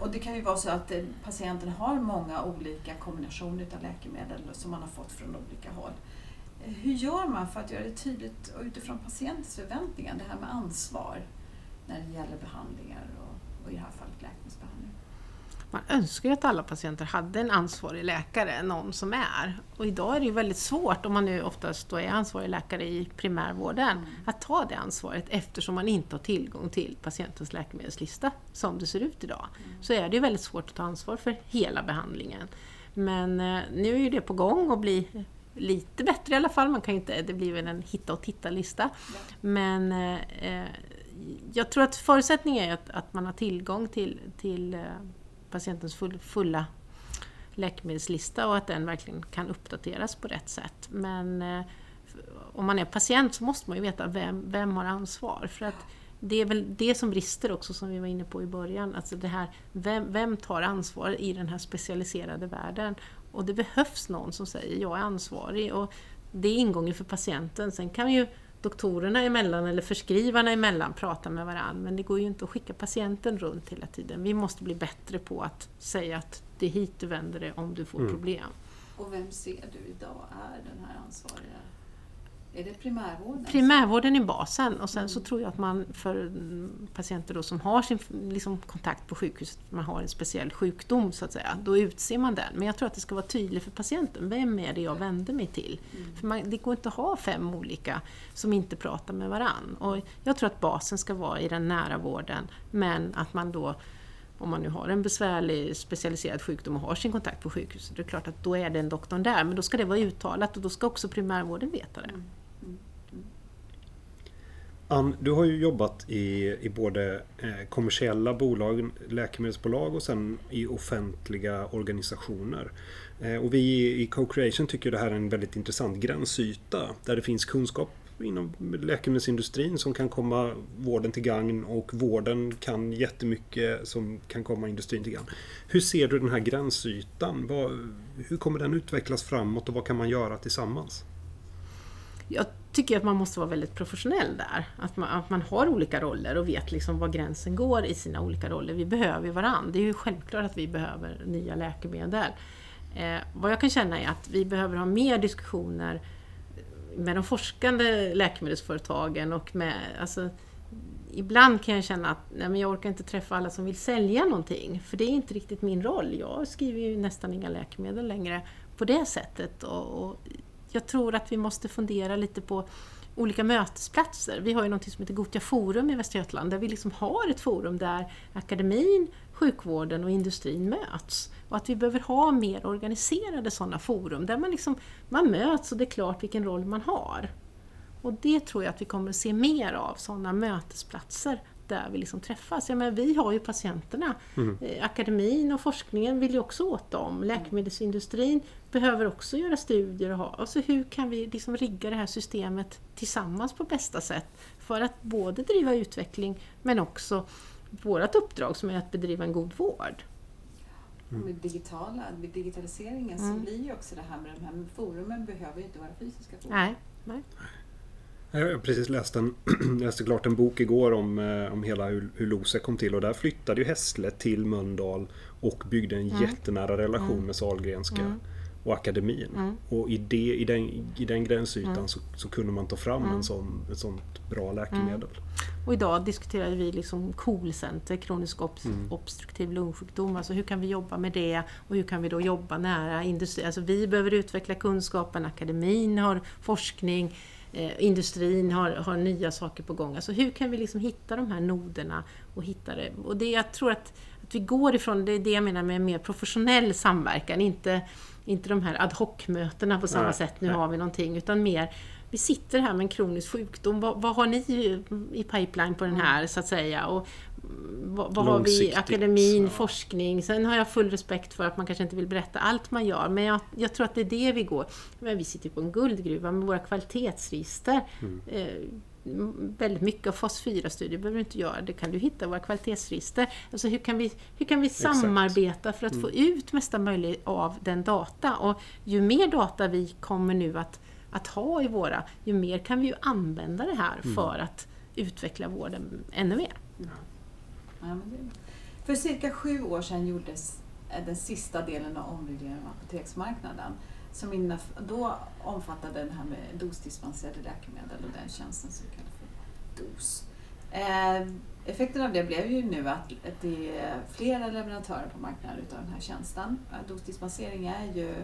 A: och det kan ju vara så att patienten har många olika kombinationer av läkemedel som man har fått från olika håll. Hur gör man för att göra det tydligt och utifrån patientens förväntningar, det här med ansvar när det gäller behandlingar och, och i det här fallet läkemedelsbehandling?
C: Man önskar ju att alla patienter hade en ansvarig läkare, någon som är. Och idag är det ju väldigt svårt, om man nu oftast är ansvarig läkare i primärvården, att ta det ansvaret eftersom man inte har tillgång till patientens läkemedelslista som det ser ut idag. Så är det ju väldigt svårt att ta ansvar för hela behandlingen. Men eh, nu är ju det på gång att bli lite bättre i alla fall. Man kan inte, det blir väl en hitta och titta-lista. Men eh, eh, jag tror att förutsättningen är att, att man har tillgång till, till eh, patientens full, fulla läkemedelslista och att den verkligen kan uppdateras på rätt sätt. Men eh, om man är patient så måste man ju veta vem, vem har ansvar. För att det är väl det som brister också som vi var inne på i början. Alltså det här, vem, vem tar ansvar i den här specialiserade världen? Och det behövs någon som säger jag är ansvarig. Och det är ingången för patienten. Sen kan ju doktorerna emellan eller förskrivarna emellan prata med varandra men det går ju inte att skicka patienten runt hela tiden. Vi måste bli bättre på att säga att det är hit du vänder dig om du får
B: Mm.
C: problem.
A: Och vem ser du idag är den här ansvariga? Är det primärvården?
C: Primärvården är basen och sen så tror jag att man för mm, patienter då som har sin liksom, kontakt på sjukhuset, man har en speciell sjukdom så att säga, då utser man den. Men jag tror att det ska vara tydligt för patienten, vem är det jag vänder mig till? För man, det går inte att ha fem olika som inte pratar med varann. Och jag tror att basen ska vara i den nära vården, men att man då om man nu har en besvärlig specialiserad sjukdom och har sin kontakt på sjukhuset, det är klart att då är det en doktorn där, men då ska det vara uttalat och då ska också primärvården veta det.
B: Ann, du har ju jobbat i, i både eh, kommersiella bolag, läkemedelsbolag och sen i offentliga organisationer. Eh, och vi i Co-Creation tycker det här är en väldigt intressant gränsyta där det finns kunskap inom läkemedelsindustrin som kan komma vården till gagn och vården kan jättemycket som kan komma industrin till gagn. Hur ser du den här gränsytan? Hur kommer den utvecklas framåt och vad kan man göra tillsammans?
C: Jag tycker att man måste vara väldigt professionell där. Att man, att man har olika roller och vet liksom var gränsen går i sina olika roller. Vi behöver ju varandra. Det är ju självklart att vi behöver nya läkemedel. Eh, vad jag kan känna är att vi behöver ha mer diskussioner med de forskande läkemedelsföretagen och med... Alltså, ibland kan jag känna att nej, men jag orkar inte träffa alla som vill sälja någonting. För det är inte riktigt min roll. Jag skriver ju nästan inga läkemedel längre på det sättet. Och, och jag tror att vi måste fundera lite på olika mötesplatser. Vi har ju något som heter Gotia Forum i Västra Götaland där vi liksom har ett forum där akademin, sjukvården och industrin möts. Och att vi behöver ha mer organiserade sådana forum där man, liksom, man möts och det är klart vilken roll man har. Och det tror jag att vi kommer att se mer av, sådana mötesplatser där vi liksom träffas. Jag menar, vi har ju patienterna. Mm. Akademin och forskningen vill ju också åt dem. Läkemedelsindustrin behöver också göra studier. Och ha. Alltså hur kan vi liksom rigga det här systemet tillsammans på bästa sätt för att både driva utveckling men också vårt uppdrag som är att bedriva en god vård.
A: Mm. Med, digitala, med digitaliseringen mm. så blir ju också det här med de här forumen behöver ju inte vara fysiska forum.
C: Nej, nej.
B: Jag har precis läst en, läste klart en bok igår om, eh, om hela hur, hur Losec kom till och där flyttade ju Hässle till Mölndal och byggde en mm. jättenära relation mm. med Sahlgrenska mm. och akademin. Mm. Och i, det, i, den, i den gränsytan mm. så, så, kunde man ta fram en mm. sån, ett sånt bra läkemedel.
C: Och idag diskuterar vi liksom KOL-center, kronisk obst obstruktiv lungsjukdom. Alltså hur kan vi jobba med det och hur kan vi då jobba nära industri? Alltså vi behöver utveckla kunskapen, akademin har forskning eh, industrin har, har nya saker på gång. Alltså hur kan vi liksom hitta de här noderna och hitta det? Och det jag tror att, att vi går ifrån, det är det jag menar med mer professionell samverkan, inte, inte de här ad hoc-mötena på samma nej, sätt, nu nej. har vi någonting, utan mer vi sitter här med en kronisk sjukdom, vad, vad har ni i pipeline på den mm. här så att säga? Och vad, vad har vi? Akademin, ja. forskning. Sen har jag full respekt för att man kanske inte vill berätta allt man gör, men jag, jag tror att det är det vi går. Men vi sitter på en guldgruva med våra kvalitetsregister. Mm. Eh, väldigt mycket av fas 4-studier behöver du inte göra, det kan du hitta i våra kvalitetsregister. Alltså hur kan vi, hur kan vi samarbeta för att mm. få ut mesta möjligt av den data? Och ju mer data vi kommer nu att, att ha i våra, ju mer kan vi ju använda det här mm. för att utveckla vården ännu mer.
A: Ja, för cirka sju år sedan gjordes eh, den sista delen av omregleringen av apoteksmarknaden som då omfattade den här med dosdispenserade läkemedel och den tjänsten som vi kallar för DOS. Eh, effekten av det blev ju nu att det är flera leverantörer på marknaden utav den här tjänsten. Eh, dosdispensering är ju,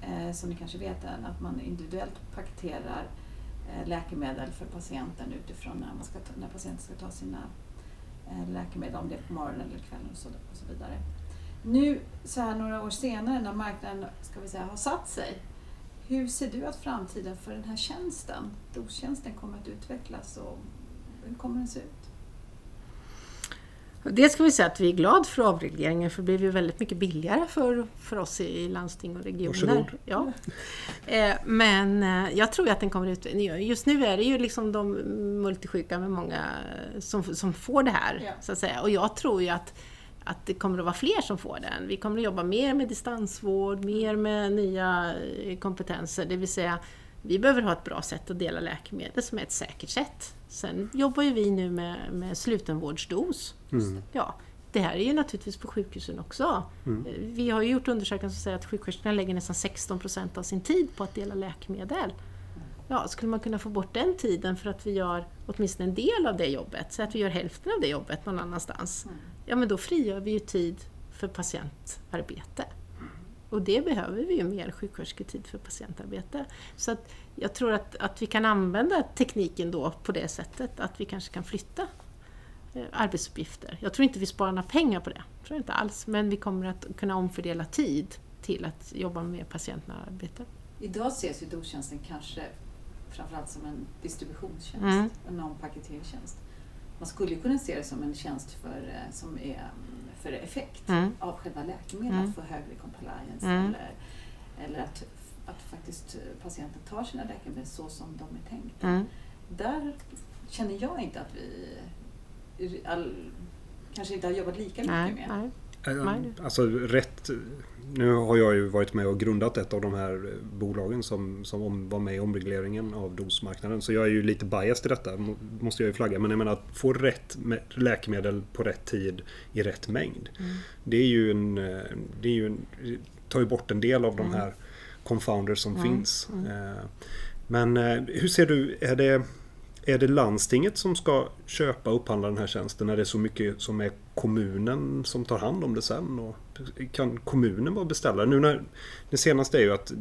A: eh, som ni kanske vet, att man individuellt paketerar eh, läkemedel för patienten utifrån när, man ska ta, när patienten ska ta sina Eh, läkemedel, om det är på morgonen eller kvällen och så, och så vidare. Nu så här några år senare när marknaden ska vi säga, har satt sig, hur ser du att framtiden för den här tjänsten, dostjänsten, kommer att utvecklas och hur kommer den se ut?
C: Dels ska vi säga att vi är glada för avregleringen för det blev ju väldigt mycket billigare för, för oss i landsting och regioner. Varsågod. Ja. Eh, men eh, jag tror att den kommer ut... Just nu är det ju liksom de multisjuka med många som, som får det här. Ja. Så att säga. Och jag tror ju att, att det kommer att vara fler som får den. Vi kommer att jobba mer med distansvård, mer med nya eh, kompetenser. Det vill säga, vi behöver ha ett bra sätt att dela läkemedel som är ett säkert sätt. Sen jobbar ju vi nu med, med slutenvårdsdos. Mm. Ja, det här är ju naturligtvis på sjukhusen också. Mm. Vi har ju gjort undersökningar som säger att sjuksköterskorna lägger nästan 16 procent av sin tid på att dela läkemedel. ja, skulle man kunna få bort den tiden för att vi gör åtminstone en del av det jobbet, så att vi gör hälften av det jobbet någon annanstans.
A: Mm.
C: Ja, men då frigör vi ju tid för patientarbete. Och det behöver vi ju mer sjukskötersketid för patientarbete. Så att jag tror att, att vi kan använda tekniken då på det sättet, att vi kanske kan flytta eh, arbetsuppgifter. Jag tror inte vi sparar några pengar på det, tror jag inte alls. Men vi kommer att kunna omfördela tid till att jobba med patientnära arbete.
A: Idag ses ju dostjänsten kanske framförallt som en distributionstjänst,
C: Mm.
A: en non-paketeringstjänst. Man skulle kunna se det som en tjänst för, eh, som är mm, för effekt
C: Mm.
A: av själva läkemedlet,
C: Mm.
A: att få högre compliance
C: Mm.
A: eller, eller att, att faktiskt eh, patienten tar sina läkemedel så som de är tänkta.
C: Mm.
A: Där känner jag inte att vi all, kanske inte har jobbat lika mycket
C: Nej,
A: med.
C: nej.
B: Eh,
C: Nej.
B: Alltså rätt... Nu har jag ju varit med och grundat ett av de här eh, bolagen som, som om, var med i omregleringen av dosmarknaden. Så jag är ju lite biased i detta, må- måste jag ju flagga. Men jag menar att få rätt med läkemedel på rätt tid i rätt mängd.
C: Mm.
B: Det är ju en... eh, Det är ju en, tar ju bort en del av de här confounders som
C: Mm,
B: finns.
C: mm.
B: Men hur ser du, är det, är det landstinget som ska köpa och upphandla den här tjänsten? när det är så mycket som är kommunen som tar hand om det sen? Och kan kommunen vara beställare? Nu när, det senaste är ju att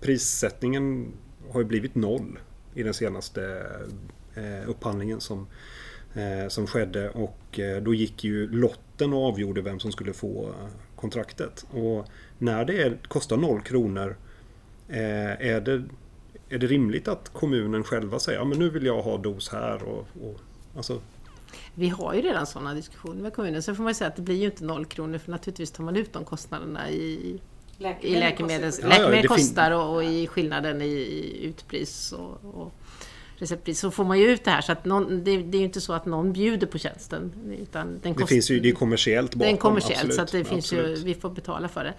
B: prissättningen har ju blivit noll i den senaste eh, upphandlingen som, eh, som skedde och eh, då gick ju lotten och avgjorde vem som skulle få kontraktet. Och när det är, kostar noll kronor är det är det rimligt att kommunen själva säger ja, men nu vill jag ha dos här? Och, och, alltså,
C: Vi har ju redan sådana diskussioner med kommunen. Sen får man ju säga att det blir ju inte noll kronor för naturligtvis tar man ut de kostnaderna i, i läkemedels...
A: kostar-
B: Ja, ja,
C: läkemedel
B: det
C: kostar och, och i skillnaden i, i utpris och, och receptpris så får man ju ut det här. Så att någon, det, det är ju inte så att någon bjuder på tjänsten. Utan den
B: det
C: kost-
B: finns ju, det är kommersiellt bakom.
C: Det är kommersiellt
B: absolut.
C: så att det finns ju, vi får betala för det.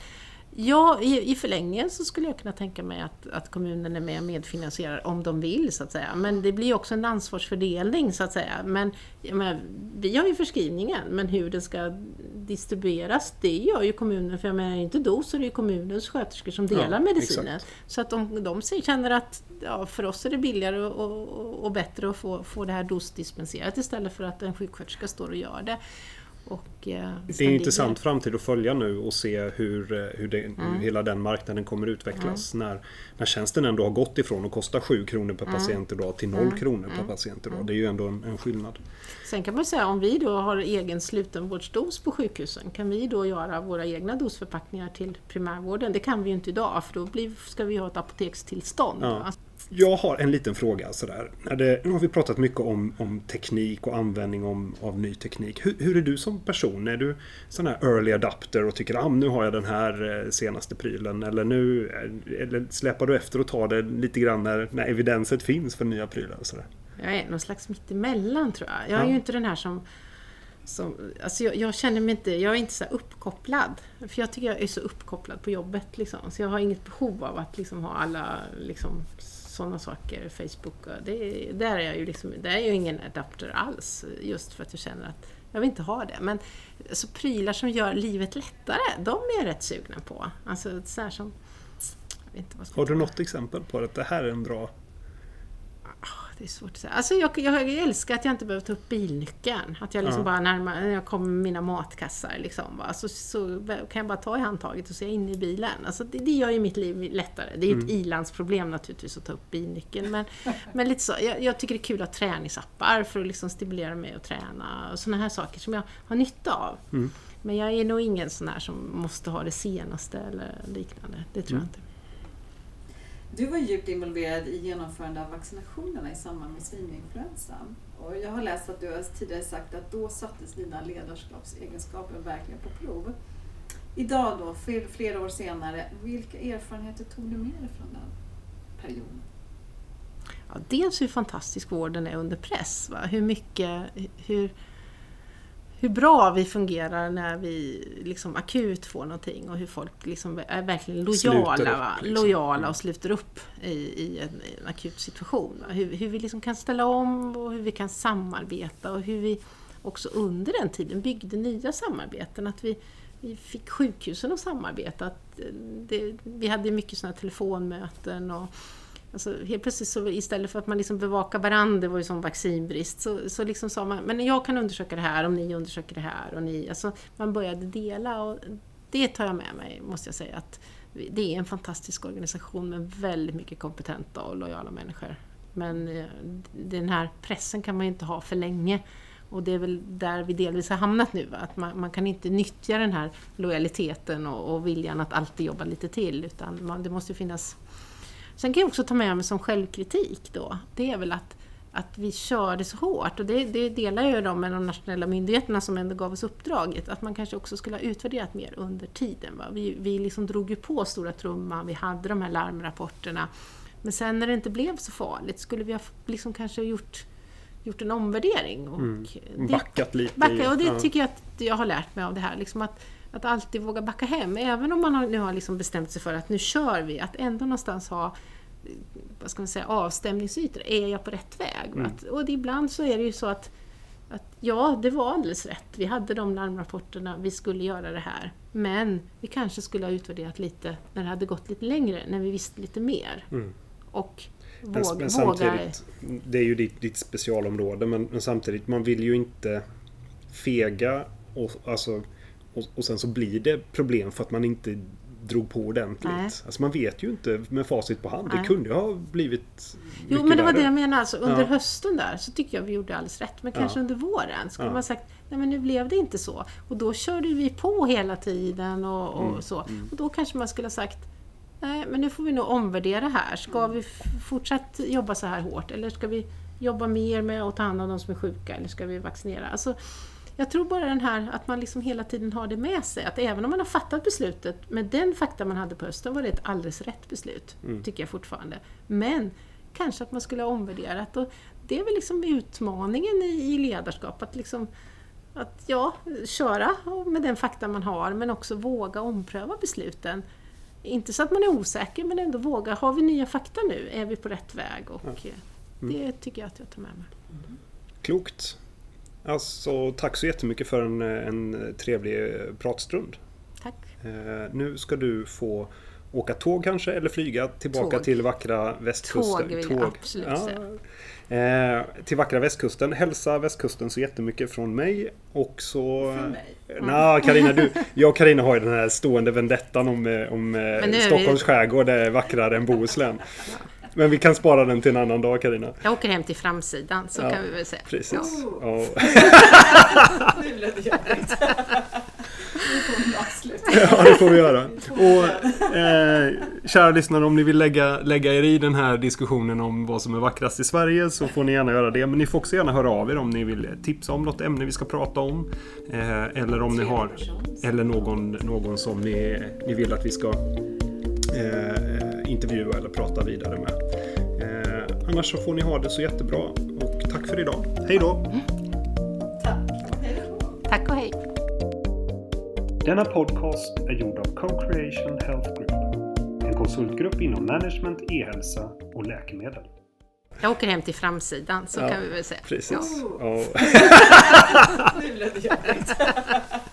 C: Ja, i, i förlängningen så skulle jag kunna tänka mig att, att kommunen är med och medfinansierar om de vill så att säga. Men det blir också en ansvarsfördelning så att säga. Men menar, vi har ju förskrivningen, men hur den ska distribueras det gör ju kommunen. För jag menar, inte dos så är det ju kommunens sköterskor som delar
B: Ja,
C: medicinen.
B: exakt.
C: Så att om de känner att ja, för oss är det billigare och, och, och bättre att få, få det här dosdispenserat istället för att en sjuksköterska står och gör det. Och, eh,
B: Det är
C: ligger-
B: intressant framtid att följa nu och se hur, eh, hur, det,
C: Mm.
B: hur hela den marknaden kommer utvecklas. När, när tjänsten ändå har gått ifrån att kosta 7 kronor per
C: Mm.
B: patient idag till 0 kronor per patient idag. Det är ju ändå en, en skillnad.
C: Sen kan man säga om vi då har egen slutenvårdsdos på sjukhusen, kan vi då göra våra egna dosförpackningar till primärvården? Det kan vi ju inte idag för då blir, ska vi ha ett apotekstillstånd.
B: Ja. Jag har en liten fråga sådär. Det, nu har vi pratat mycket om, om teknik och användning om, av ny teknik. Hur, hur är du som person? Är du sån här early adapter och tycker att ah, nu har jag den här eh, senaste prylen? Eller, nu, eh, eller släpar du efter och tar det lite grann när, när evidenset finns för nya prylar? Och sådär?
C: jag är någon slags mittemellan tror jag. Jag är
B: Ja.
C: ju inte den här som som, alltså jag, jag känner mig inte, jag är inte så uppkopplad. För jag tycker jag är så uppkopplad på jobbet. Liksom. Så jag har inget behov av att liksom ha alla liksom, sådana saker, Facebook. Det, där är jag ju liksom, där är jag ju ingen adapter alls. Just för att jag känner att jag vill inte ha det. Men alltså, prylar som gör livet lättare, de är jag rätt sugna på. Alltså så som...
B: Har du något exempel på att det här är en bra...
C: Det är svårt att säga. Alltså jag, jag älskar att jag inte behöver ta upp bilnyckeln. Att jag liksom
B: Ja.
C: bara närmar, när jag kommer med mina matkassar liksom, va, så, så kan jag bara ta i handtaget och se in i bilen. Alltså det, det gör ju mitt liv lättare. Det är ju ett ilandsproblem naturligtvis att ta upp bilnyckeln. Men, men lite så, jag, jag tycker det är kul att ha träningsappar för att liksom stimulera mig att träna. Och sådana här saker som jag har nytta av.
B: Mm.
C: Men jag är nog ingen sån här som måste ha det senaste eller liknande. Det tror jag inte.
A: Du var djupt involverad i genomförande av vaccinationerna i samband med svininfluensan. Och jag har läst att du har tidigare sagt att då sattes dina ledarskapsegenskaper verkligen på prov. Idag då, flera år senare, vilka erfarenheter tog du med dig från den perioden?
C: Ja, dels hur fantastisk vården är under press. Va? Hur mycket, hur, hur bra vi fungerar när vi liksom akut får någonting och hur folk liksom är verkligen lojala,
B: upp, liksom.
C: lojala och sluter upp i, i, en, i en akut situation. Hur, hur vi liksom kan ställa om och hur vi kan samarbeta och hur vi också under den tiden byggde nya samarbeten. Att vi, vi fick sjukhusen att samarbeta. Att eh, det, vi hade mycket här telefonmöten och Alltså, helt plötsligt så istället för att man liksom bevakar varandra, det var ju som vaccinbrist, så, så liksom sa man men jag kan undersöka det här om ni undersöker det här. Och ni, alltså, man började dela och det tar jag med mig, måste jag säga. att Det är en fantastisk organisation med väldigt mycket kompetenta och lojala människor. Men eh, den här pressen kan man ju inte ha för länge. Och det är väl där vi delvis har hamnat nu, att man, man kan inte nyttja den här lojaliteten och, och viljan att alltid jobba lite till, utan man, det måste finnas... Sen kan jag också ta med mig som självkritik då, det är väl att, att vi körde så hårt, och det, det delar jag ju med de nationella myndigheterna som ändå gav oss uppdraget, att man kanske också skulle ha utvärderat mer under tiden. Va? Vi, vi liksom drog ju på stora trumman, vi hade de här larmrapporterna, men sen när det inte blev så farligt, skulle vi ha liksom kanske gjort gjort en omvärdering. Och
B: Mm. Backat lite. i-
C: backa, och det
B: ja.
C: tycker jag att jag har lärt mig av det här. Liksom att, att alltid våga backa hem. Även om man har, nu har liksom bestämt sig för att nu kör vi. Att ändå någonstans ha vad ska man säga, avstämningsytor. Är jag på rätt väg?
B: Mm.
C: Att, och ibland så är det ju så att, att ja, det var alldeles rätt. Vi hade de larmrapporterna, vi skulle göra det här. Men vi kanske skulle ha utvärderat lite när det hade gått lite längre, när vi visste lite mer.
B: Mm.
C: Och
B: Men,
C: våg,
B: men
C: våga...
B: samtidigt, det är ju ditt, ditt specialområde men, men samtidigt, man vill ju inte fega och, alltså, och, och sen så blir det problem för att man inte drog på ordentligt.
C: Nej.
B: Alltså man vet ju inte med facit på hand. Det
C: Nej.
B: kunde ju ha blivit
C: Jo men det var det
B: värre.
C: jag menade, alltså, under
B: Ja.
C: hösten där så tycker jag vi gjorde alldeles rätt. Men
B: Ja.
C: kanske under våren skulle
B: Ja.
C: man sagt, nej men nu blev det inte så. Och då körde vi på hela tiden och, och
B: Mm,
C: så. Och då kanske man skulle ha sagt, nej men nu får vi nog omvärdera här. Ska
B: Mm.
C: vi fortsatt jobba så här hårt? Eller ska vi jobba mer med att ta hand om de som är sjuka? Eller ska vi vaccinera? Alltså, jag tror bara den här att man liksom hela tiden har det med sig. Att även om man har fattat beslutet med den fakta man hade på hösten var det ett alldeles rätt beslut.
B: Mm.
C: Tycker jag fortfarande. Men kanske att man skulle ha omvärderat. Och det är väl liksom utmaningen i, i ledarskap. Att, liksom, att ja, köra med den fakta man har men också våga ompröva besluten. Inte så att man är osäker men ändå våga. Har vi nya fakta nu? Är vi på rätt väg? Och eh, Det tycker jag att jag tar med mig.
B: Klokt. Alltså tack så jättemycket för en, en trevlig pratstund.
C: Tack!
B: Eh, nu ska du få åka tåg kanske eller flyga tillbaka
C: Tåg.
B: till vackra västkusten.
C: Tåg vill jag absolut säga.
B: Eh, till vackra västkusten. Hälsa västkusten så jättemycket från mig. Och så...
A: Från mig?
B: Nej, Carina, du, jag och Carina har ju den här stående vendettan om, eh, om eh,
C: är vi-
B: Stockholms skärgård är vackrare än Bohuslän. Men vi kan spara den till en annan dag, Carina.
C: Jag åker hem till framsidan, så
B: Ja,
C: kan vi väl säga.
B: Precis.
A: Oh. Nu det jobbigt. Avsluta.
B: Ja, det får vi göra. Och eh, kära lyssnare, om ni vill lägga, lägga er i den här diskussionen om vad som är vackrast i Sverige så får ni gärna göra det. Men ni får också gärna höra av er om ni vill tipsa om något ämne vi ska prata om. Eh, eller om ni har eller någon, någon som ni, ni vill att vi ska eh, intervjua eller prata vidare med. Eh, annars så får ni ha det så jättebra. Och tack för idag. Hej då!
A: Tack. Hej då.
C: Tack och hej!
B: Denna podcast är gjord av Co-Creation Health Group. En konsultgrupp inom management, e-hälsa och läkemedel.
C: Jag åker hem till framsidan, så
B: Ja,
C: kan vi väl säga.
B: Precis.
A: Ja.
B: Ja.